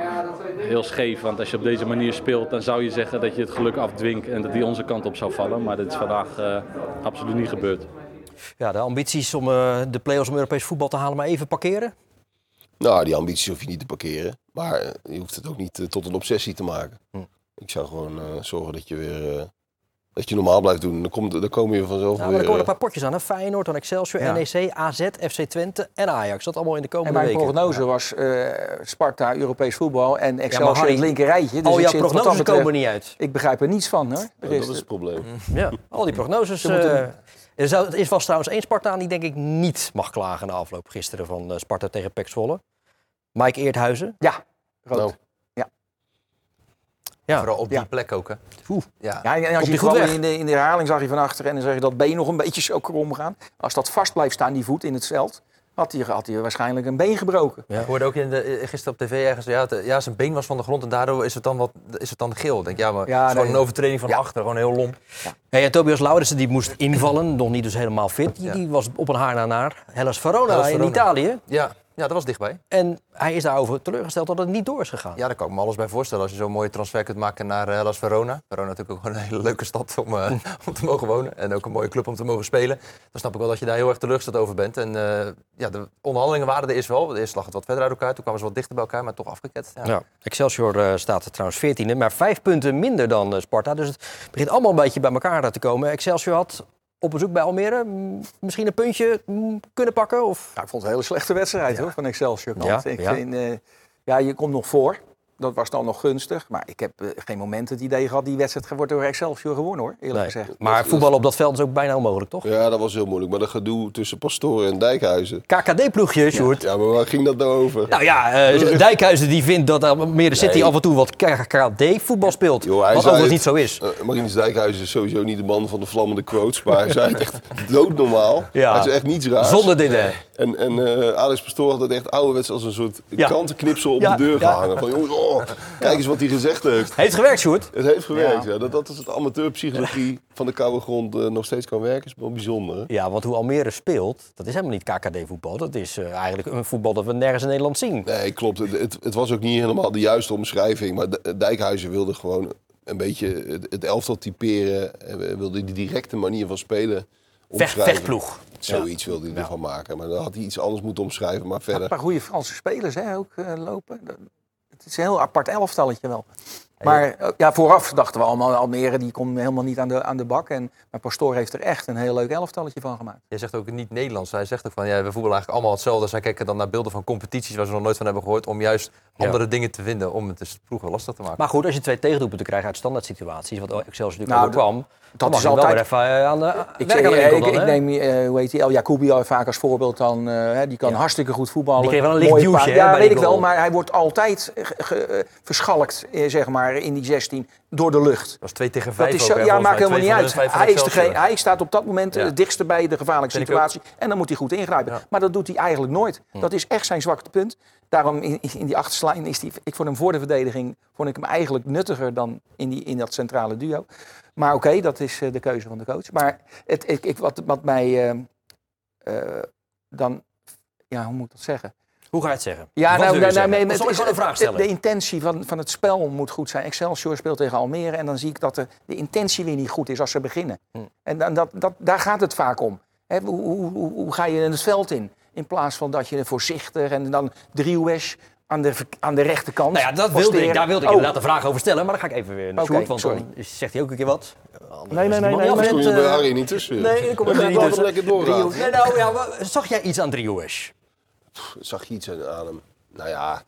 heel scheef. Want als je op deze manier speelt, dan zou je zeggen dat je het geluk afdwingt en dat die onze kant op zou vallen. Maar dat is vandaag eh, absoluut niet gebeurd. Ja, de ambities om eh, de play-offs om Europees voetbal te halen maar even parkeren? Nou, die ambities hoef je niet te parkeren. Maar eh, je hoeft het ook niet tot een obsessie te maken. Hm. Ik zou gewoon eh, zorgen dat je weer... eh, dat je normaal blijft doen. Dan, komt, dan kom je vanzelf Ja, maar weer... er komen eh, een paar potjes aan. Hè? Feyenoord, dan Excelsior, Ja. NEC, AZ, FC Twente en Ajax. Dat allemaal in de En komende mijn weken. prognose was eh, Sparta, Europees voetbal en Excelsior Harry, in het linker rijtje. Dus Al jouw prognoses betreft- komen niet uit. Ik begrijp er niets van hoor. Er dat is- het probleem. Ja, al die prognoses. Eh, er, zou, er is was trouwens één Spartaan die denk ik niet mag klagen na afloop gisteren van eh, Sparta tegen Pek Zwolle. Mike Eerthuizen. Ja, rood. Nou. Ja. Vooral op die Ja. plek ook, hè? Oeh. Ja. Ja, en als Komt je die goed gewoon weg? in de, in de herhaling zag je van achteren en dan zag je dat been nog een beetje zo krom gaan. Als dat vast blijft staan, die voet in het veld, had hij, had hij waarschijnlijk een been gebroken. Ik hoorde ook in de, eh, gisteren op tv ergens, ja, het- ja, zijn been was van de grond en daardoor is het dan, wat, is het dan geel. Denk, ja, maar Ja, het is gewoon nee. een overtreding van Ja. achter, gewoon heel lomp. Hey, en Tobias die moest invallen, nog niet dus helemaal fit. Die, Ja. die was op een haar na naar Hellas Verona Hellas in Verona. Italië. Ja, ja, dat was dichtbij. En hij is daarover teleurgesteld dat het niet door is gegaan. Ja, daar kan ik me alles bij voorstellen. Als je zo'n mooie transfer kunt maken naar eh, Hellas Verona. Verona is natuurlijk ook een hele leuke stad om, eh, om te mogen wonen. En ook een mooie club om te mogen spelen. Dan snap ik wel dat je daar heel erg teleurgesteld over bent. En eh, ja, de onderhandelingen waren er eerst wel. De eerste lag het wat verder uit elkaar. Toen kwamen ze wat dichter bij elkaar, maar toch afgeketst. Ja. Ja. Excelsior eh, staat er trouwens 14e, maar vijf punten minder dan eh, Sparta. Dus het begint allemaal een beetje bij elkaar te komen. Excelsior had op bezoek bij Almere misschien een puntje kunnen pakken? Of... Ja, ik vond het een hele slechte wedstrijd hoor, van Excelsior. Ja, ik. Vind, eh, ja, je komt nog voor. Dat was dan nog gunstig. Maar ik heb eh, geen moment het idee gehad, die wedstrijd wordt door Excelsior gewonnen hoor, eerlijk Nee. gezegd. Maar voetballen op dat veld is ook bijna onmogelijk, toch? Ja, dat was heel moeilijk. Maar dat gedoe tussen Pastoren en Dijkhuizen. KKD-ploegje, Sjoerd. Ja, maar waar ging dat nou over? Nou ja, eh, Dijkhuizen die vindt dat Almere City Nee. af en toe wat KKD-voetbal speelt. Hij wat zei overigens het- niet zo is. Eh, Marinus Dijkhuizen is sowieso niet de man van de vlammende quotes. Maar hij zei het echt doodnormaal. Ja. Hij is echt niets raars. Zonder dit, hè. En, en eh, Alex Pastoor had het echt ouderwets als een soort Ja. krantenknipsel op Ja, de deur ja. gehangen. Van jongens, oh, kijk eens wat hij gezegd heeft. Heeft gewerkt, Sjoerd? Het heeft gewerkt, ja. Dat, dat is het amateurpsychologie van de koude grond eh, nog steeds kan werken. is wel bijzonder. hè? Ja, want hoe Almere speelt, dat is helemaal niet KKD-voetbal. Dat is eh, eigenlijk een voetbal dat we nergens in Nederland zien. Nee, klopt. Het, het, het was ook niet helemaal de juiste omschrijving. Maar D- Dijkhuizen wilde gewoon een beetje het, het elftal typeren. En wilde die directe manier van spelen Vecht, omschrijven. vechtploeg. Zoiets wilde hij ervan maken. Maar dan had hij iets anders moeten omschrijven. Maar Een verder... paar goede Franse spelers hè, ook eh, lopen. Het is een heel apart elftalletje wel. Maar eh, ja, vooraf dachten we allemaal, Almere die komt helemaal niet aan de, aan de bak. En, maar Pastoor heeft er echt een heel leuk elftalletje van gemaakt. Jij zegt ook niet Nederlands. Hij zegt ook van, ja, we voetballen eigenlijk allemaal hetzelfde. Zij kijken dan naar beelden van competities waar ze nog nooit van hebben gehoord. Om juist Ja. andere dingen te vinden. Om het dus vroeger lastig te maken. Maar goed, als je twee tegendoelpunten krijgt uit standaard situaties, wat Excelsior natuurlijk Nou, overkwam, dan dat mag is wel altijd- even eh, aan de Ik, werk zeg, aan de eh, ik, dan, ik neem hoe heet die, El Jacoubi al vaak als voorbeeld dan. eh, hè, die kan Ja. hartstikke goed voetballen. Die kreeg wel een licht duwtje, Ja, bij weet ik wel. Maar hij wordt altijd ge- verschalkt, zeg maar, in die 16 door de lucht. Dat tegen is ook, zo, hè, ja, volgens maakt helemaal niet uit. Hij, is Excelsior. degene, hij staat op dat moment eh, Ja. het dichtste bij de gevaarlijke situatie. En dan moet hij goed ingrijpen. Ja. Maar dat doet hij eigenlijk nooit. Dat is echt zijn zwakste punt. Daarom in, in die achterslijn is die, ik vond hem voor de verdediging vond ik hem eigenlijk nuttiger dan in, die, in dat centrale duo. Maar oké, dat is eh, de keuze van de coach. Maar het, ik, ik, wat, wat mij eh, eh, dan, ja, hoe moet ik dat zeggen? Hoe ga je het zeggen? Ja, Wat nou, nou, zeggen? nee, het is- een vraag de- stellen? De intentie van, van het spel moet goed zijn. Excelsior speelt tegen Almere en dan zie ik dat de, de intentie weer niet goed is als ze beginnen. Hm. En dan, dat, dat, daar gaat het vaak om. Hè, hoe, hoe, hoe, hoe ga je in het veld in? In plaats van dat je voorzichtig en dan driewesh aan de, aan de rechterkant. Nou ja, dat wilde ik, daar wilde ik Oh, inderdaad een vraag over stellen, maar dan ga ik even weer naar Oké, Sjoerd, want sorry. dan zegt hij ook een keer wat. Anders Nee, nee, nee, nee, kom Harry niet tussen. Nee, dan kom ik Laat er niet tussen. lekker doorgaan. Nee, nou ja, zag jij iets aan Driehoes? Zag je iets aan hem? Nou ja,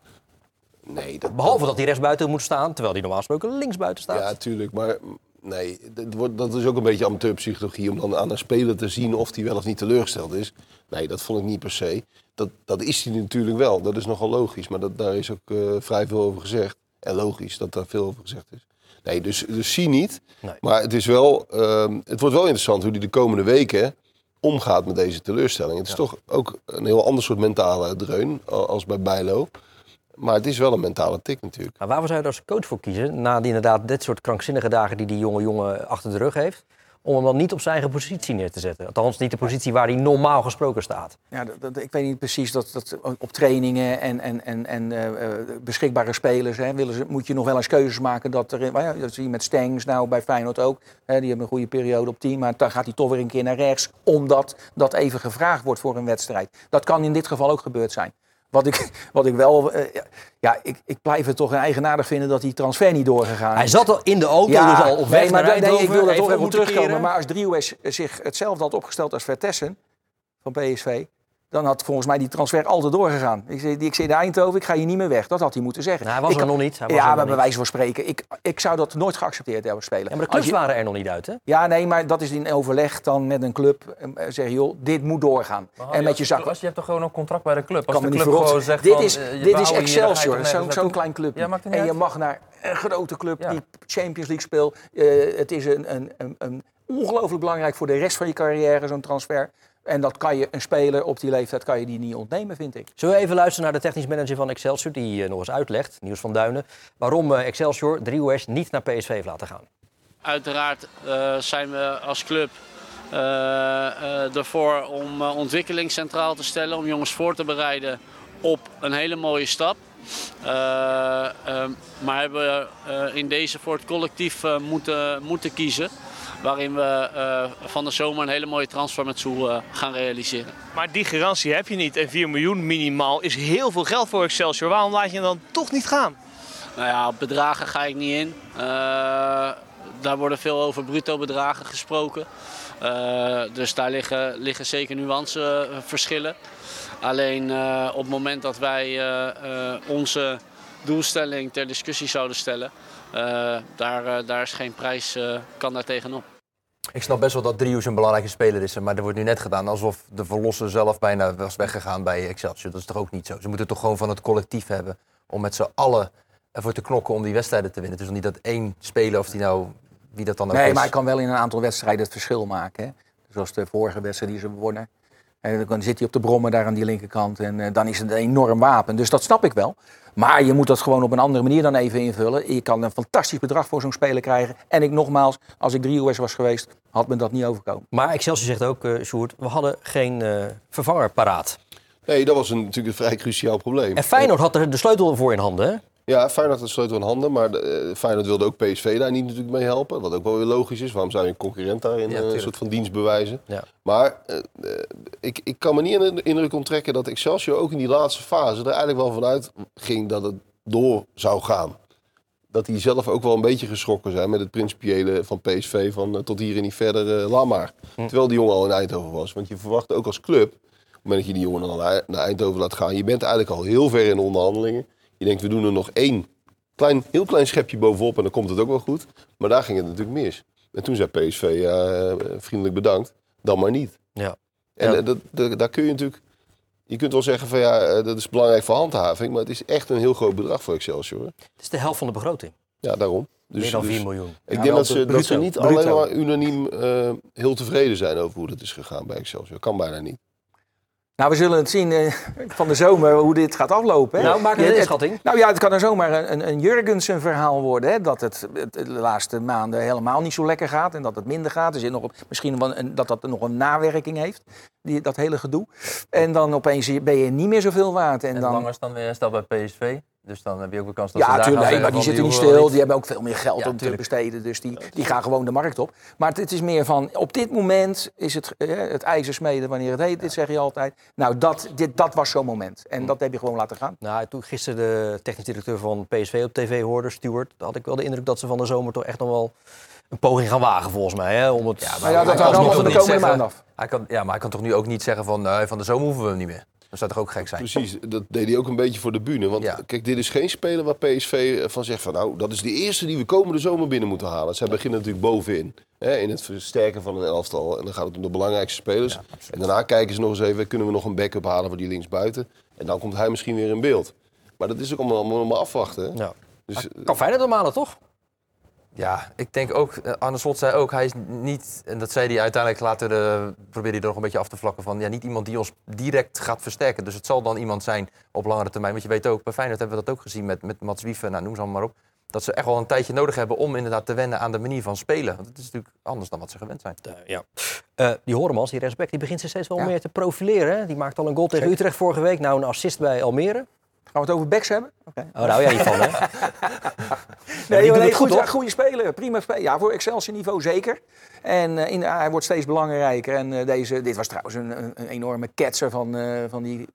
nee. Dat, Behalve dat hij rechtsbuiten moet staan, terwijl hij normaal gesproken linksbuiten staat. Ja, tuurlijk. Maar nee, dat, wordt, dat is ook een beetje amateurpsychologie om dan aan een speler te zien of hij wel of niet teleurgesteld is. Nee, dat vond ik niet per se. Dat, dat is hij natuurlijk wel. Dat is nogal logisch. Maar dat, daar is ook eh, vrij veel over gezegd. En logisch dat daar veel over gezegd is. Nee, dus, dus zie niet. Nee. Maar het, is wel, ehm, het wordt wel interessant hoe hij de komende weken omgaat met deze teleurstelling. Het is toch ook een heel ander soort mentale dreun als bij Bijlo. Maar het is wel een mentale tik natuurlijk. Maar waarvoor zou je er als coach voor kiezen, na die inderdaad dit soort krankzinnige dagen die die jonge jongen achter de rug heeft, om hem dan niet op zijn eigen positie neer te zetten? Althans, niet de positie waar hij normaal gesproken staat. Ja, dat, dat- ik weet niet precies dat, dat op trainingen en, en, en, en eh, eh, beschikbare spelers hè, willen ze, moet je nog wel eens keuzes maken. Dat, er, ja, dat zie je met Stengs nou bij Feyenoord ook. Hè, die hebben een goede periode op 10, maar dan gaat hij toch weer een keer naar rechts. Omdat dat even gevraagd wordt voor een wedstrijd. Dat kan in dit geval ook gebeurd zijn. Wat ik, wat ik wel, eh, ja, ik, ik blijf het toch eigenaardig vinden dat die transfer niet doorgegaan Hij is. zat al in de auto, Ja, dus al op weg nee, maar naar nee, ik wil dat toch even terugkomen. keren. Maar als Driehuis zich hetzelfde had opgesteld als Vertessen van PSV... dan had volgens mij die transfer altijd doorgegaan. Ik zei, ik zei in Eindhoven, ik ga hier niet meer weg. Dat had hij moeten zeggen. Nou, hij was Ik er kan- nog niet, hij was ja, bij wijze van spreken. Ik, ik zou dat nooit geaccepteerd hebben spelen. Ja, maar de clubs je- waren er nog niet uit, hè? ja, nee, maar dat is in overleg dan met een club. eh, Zeggen, joh, dit moet doorgaan. en met je zak. Als je hebt toch gewoon een contract bij de club. Als kan de niet club gewoon zegt Dit van, is, eh, dit is Excelsior, zo'n naartoe. klein clubje. Ja, maakt niet en je mag naar een grote club Ja. die Champions League speelt. Eh, het is een, een, een, een ongelooflijk belangrijk voor de rest van je carrière, zo'n transfer. En dat kan je een speler op die leeftijd kan je die niet ontnemen, vind ik. Zullen we even luisteren naar de technisch manager van Excelsior, die eh, nog eens uitlegt, Niels van Duinen, waarom eh, Excelsior Driehuis niet naar PSV heeft laten gaan. Uiteraard eh, zijn we als club eh, eh, ervoor om ontwikkeling centraal te stellen, om jongens voor te bereiden op een hele mooie stap. Eh, eh, maar hebben eh, in deze voor het collectief moeten, moeten kiezen. Waarin we eh, van de zomer een hele mooie transfer met Soe eh, gaan realiseren. Maar die garantie heb je niet. En 4 miljoen minimaal is heel veel geld voor Excelsior. Waarom laat je hem dan toch niet gaan? Nou ja, op bedragen ga ik niet in. Eh, daar worden veel over bruto bedragen gesproken. Dus daar liggen, liggen zeker nuanceverschillen. Alleen op het moment dat wij onze doelstelling ter discussie zouden stellen, daar, eh, daar is geen prijs, eh, kan daar tegenop. Ik snap best wel dat Driehoes een belangrijke speler is. Maar er wordt nu net gedaan alsof de verlosser zelf bijna was weggegaan bij Excelsior. Dat is toch ook niet zo? Ze moeten het toch gewoon van het collectief hebben. Om met z'n allen ervoor te knokken om die wedstrijden te winnen. Het is nog niet dat één speler, of die nou, wie dat dan ook Nee, is. maar hij kan wel in een aantal wedstrijden het verschil maken. Hè? Zoals de vorige wedstrijd die ze wonnen. En dan zit hij op de brommen daar aan die linkerkant. En eh, dan is het een enorm wapen. Dus dat snap ik wel. Maar je moet dat gewoon op een andere manier dan even invullen. Je kan een fantastisch bedrag voor zo'n speler krijgen. En ik nogmaals, als ik drie US was geweest, had me dat niet overkomen. Maar Excelsior zegt ook, eh Sjoerd, we hadden geen eh, vervanger paraat. Nee, dat was een, natuurlijk een vrij cruciaal probleem. En Feyenoord had er de sleutel voor in handen, hè? Ja, Feyenoord had de sleutel in handen, maar eh, Feyenoord wilde ook PSV daar niet natuurlijk mee helpen. Wat ook wel weer logisch is. Waarom zou je een concurrent daarin Ja, eh, een tuurlijk. soort van dienst bewijzen? Ja. Maar eh, eh, ik, ik kan me niet in de indruk onttrekken dat Excelsior ook in die laatste fase er eigenlijk wel vanuit ging dat het door zou gaan. Dat die zelf ook wel een beetje geschrokken zijn met het principiële van PSV van eh, tot hier en niet verder, eh laat maar. Terwijl die jongen al in Eindhoven was. Want je verwacht ook als club, op het moment dat je die jongen dan naar naar Eindhoven laat gaan, je bent eigenlijk al heel ver in de onderhandelingen. Je denkt, we doen er nog één klein, heel klein schepje bovenop en dan komt het ook wel goed. Maar daar ging het natuurlijk mis. En toen zei PSV, eh, vriendelijk bedankt, dan maar niet. Ja. En Ja. eh, dat, dat- daar kun je natuurlijk... Je kunt wel zeggen van ja, eh, dat is belangrijk voor handhaving, maar het is echt een heel groot bedrag voor Excelsior. Het is de helft van de begroting. Ja, daarom. Dus, Meer dan dus 4 miljoen. Ik Ja, denk dat ze, dat ze niet Bruto. alleen maar unaniem eh, heel tevreden zijn over hoe dat is gegaan bij Excelsior. Kan bijna niet. Nou, we zullen het zien eh, van de zomer hoe dit gaat aflopen. Hè? Nou, maak een inschatting. Nou ja, het kan er zomaar een, een, een Jurgensen verhaal worden. Hè? Dat het, het de laatste maanden helemaal niet zo lekker gaat en dat het minder gaat. Er zit nog, misschien een, dat dat nog een nawerking heeft, die, dat hele gedoe. En dan opeens ben je niet meer zoveel waard. En En dan, Langers dan weer stel bij PSV. Dus dan heb je ook de kans dat ze ja, daar tuurlijk, gaan nee, maar die zitten niet stil. Die hebben ook veel meer geld Ja, om te besteden. Dus die, die gaan gewoon de markt op. Maar het, is meer van, op dit moment is het, eh, het ijzer smeden wanneer het heet. Dit zeg je altijd. Nou, dat, dit, dat was zo'n moment. En dat heb je gewoon laten gaan. Nou, toen gisteren de technisch directeur van PSV op tv hoorde, Stuart, had ik wel de indruk dat ze van de zomer toch echt nog wel een poging gaan wagen, volgens mij. Hè? Om het... Ja, Maar ja, hij dat kan hangt allemaal toch van de niet komende zeggen- maand af. Hij kan, ja, maar hij kan toch nu ook niet zeggen van nee, van de zomer hoeven we hem niet meer. Dat zou toch ook gek zijn? Precies, dat deed hij ook een beetje voor de bühne. Want Ja. kijk, dit is geen speler waar PSV van zegt van nou, dat is de eerste die we komende zomer binnen moeten halen. Zij beginnen natuurlijk bovenin. Hè, in het versterken van een elftal. En dan gaat het om de belangrijkste spelers. en daarna kijken ze nog eens even, kunnen we nog een backup halen voor die linksbuiten. En dan komt hij misschien weer in beeld. Maar dat is ook allemaal, allemaal afwachten. hè. Ja. Dus, Kan Feyenoord hem halen, toch? Ja, ik denk ook, eh, Arne Slot zei ook, hij is niet, en dat zei hij uiteindelijk later, de, probeerde hij er nog een beetje af te vlakken van, ja, niet iemand die ons direct gaat versterken. Dus het zal dan iemand zijn op langere termijn. Want je weet ook, bij Feyenoord hebben we dat ook gezien met, met Mats Wieven, nou, noem ze allemaal maar op. dat ze echt wel een tijdje nodig hebben om inderdaad te wennen aan de manier van spelen. Want het is natuurlijk anders dan wat ze gewend zijn. ja. Eh, die Horemans, die respect, die begint zich steeds wel Ja. meer te profileren. Hè? Die maakt al een goal tegen. Utrecht vorige week. Nou, een assist bij Almere. Gaan we het over backs hebben? Oké. Oh, nou ja, niet van, hè? Nee, nee, het goed, goede speler, prima speler. Ja, voor Excelsior niveau zeker. En eh, in, hij wordt steeds belangrijker. En eh, deze, dit was trouwens een, een, een enorme ketser van, eh, van die...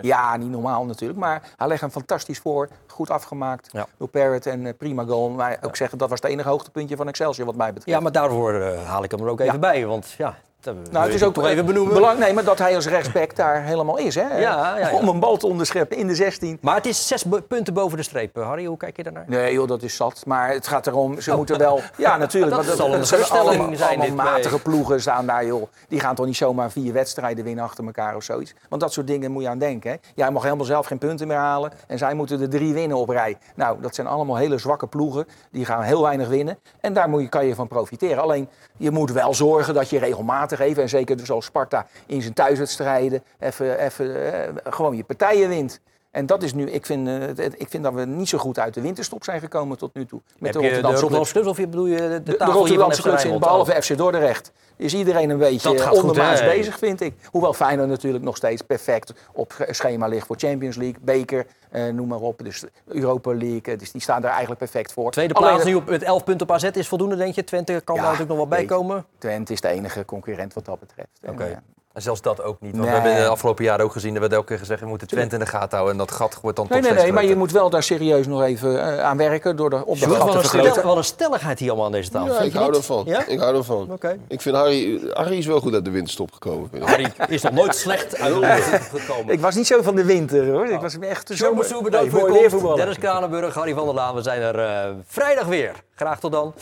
Ja, niet normaal natuurlijk. Maar hij legt hem fantastisch voor. Goed afgemaakt Ja. door Parrot en prima goal. Maar ook zeggen, dat was het enige hoogtepuntje van Excelsior wat mij betreft. Ja, maar daarvoor haal ik hem er ook even bij. Want ja, Nou, het is ook even benoemen. belangrijk nee, maar dat hij als rechtsback daar helemaal is. Hè? Ja, ja, ja. Om een bal te onderscheppen in de 16. Maar het is zes punten boven de streep. Eh, Harry, hoe kijk je daarnaar? Nee, joh, dat is zat. Maar het gaat erom, ze moeten wel... Ja, natuurlijk. Dat want zal een zijn geruststelling allemaal, zijn, allemaal matige ploegen staan daar, joh. Die gaan toch niet zomaar vier wedstrijden winnen achter elkaar of zoiets. Want dat soort dingen moet je aan denken. Hè? Jij mag helemaal zelf geen punten meer halen. En zij moeten er drie winnen op rij. Nou, dat zijn allemaal hele zwakke ploegen. Die gaan heel weinig winnen. En daar moet je, kan je van profiteren. Alleen, je moet wel zorgen dat je regelmatig even... en zeker zoals Sparta in zijn thuiswedstrijden... even, even eh, gewoon je partijen wint. En dat is nu, ik vind, eh, het- ik vind dat we niet zo goed uit de winterstop zijn gekomen tot nu toe. Met Heb de Rotterdamse clubs. clubs of je bedoel je de, de, De, de Rotterdamse clubs in, behalve FC Dordrecht. Is iedereen een beetje ondermaats bezig, vind ik. Hoewel Feyenoord natuurlijk nog steeds perfect op sch- schema ligt voor Champions League, beker, eh, noem maar op. Dus Europa League, eh, dus die staan er eigenlijk perfect voor. Tweede plaats het- nu op, met 11 punten op AZ is voldoende, denk je? Twente kan Ja, daar natuurlijk nog wel bij komen. Twente is de enige concurrent wat dat betreft. Oké. En zelfs dat ook niet. Want Nee. we hebben in de afgelopen jaren ook gezien, er werd elke keer gezegd, we moeten Twente in de gaten houden. En dat gat wordt dan Nee, toch nee, steeds nee, maar je moet wel daar serieus nog even eh, aan werken door de op de Sjoerd, gat wat, te vergroten. stel, wat een stelligheid hier allemaal aan deze tafel. Ja, ik hou ervan. Ja? Ik hou ervan. Oké. Ik vind Harry, Harry is wel goed uit de winterstop gekomen. Harry is nog nooit slecht uit de lucht gekomen. Ik was niet zo van de winter hoor. Ik was echt te zomer. Moesoe, bedankt Nee, voor je. Dennis Kranenburg, Harry van der Laan. We zijn er eh, vrijdag weer. Graag tot dan.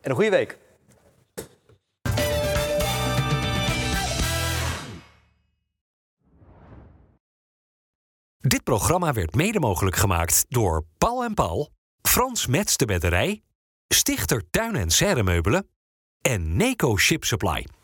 En een goede week. Dit programma werd mede mogelijk gemaakt door Paul en Paul, Frans Mets de Bedderij, Stichter Tuin en Serremeubelen en Neco Ship Supply.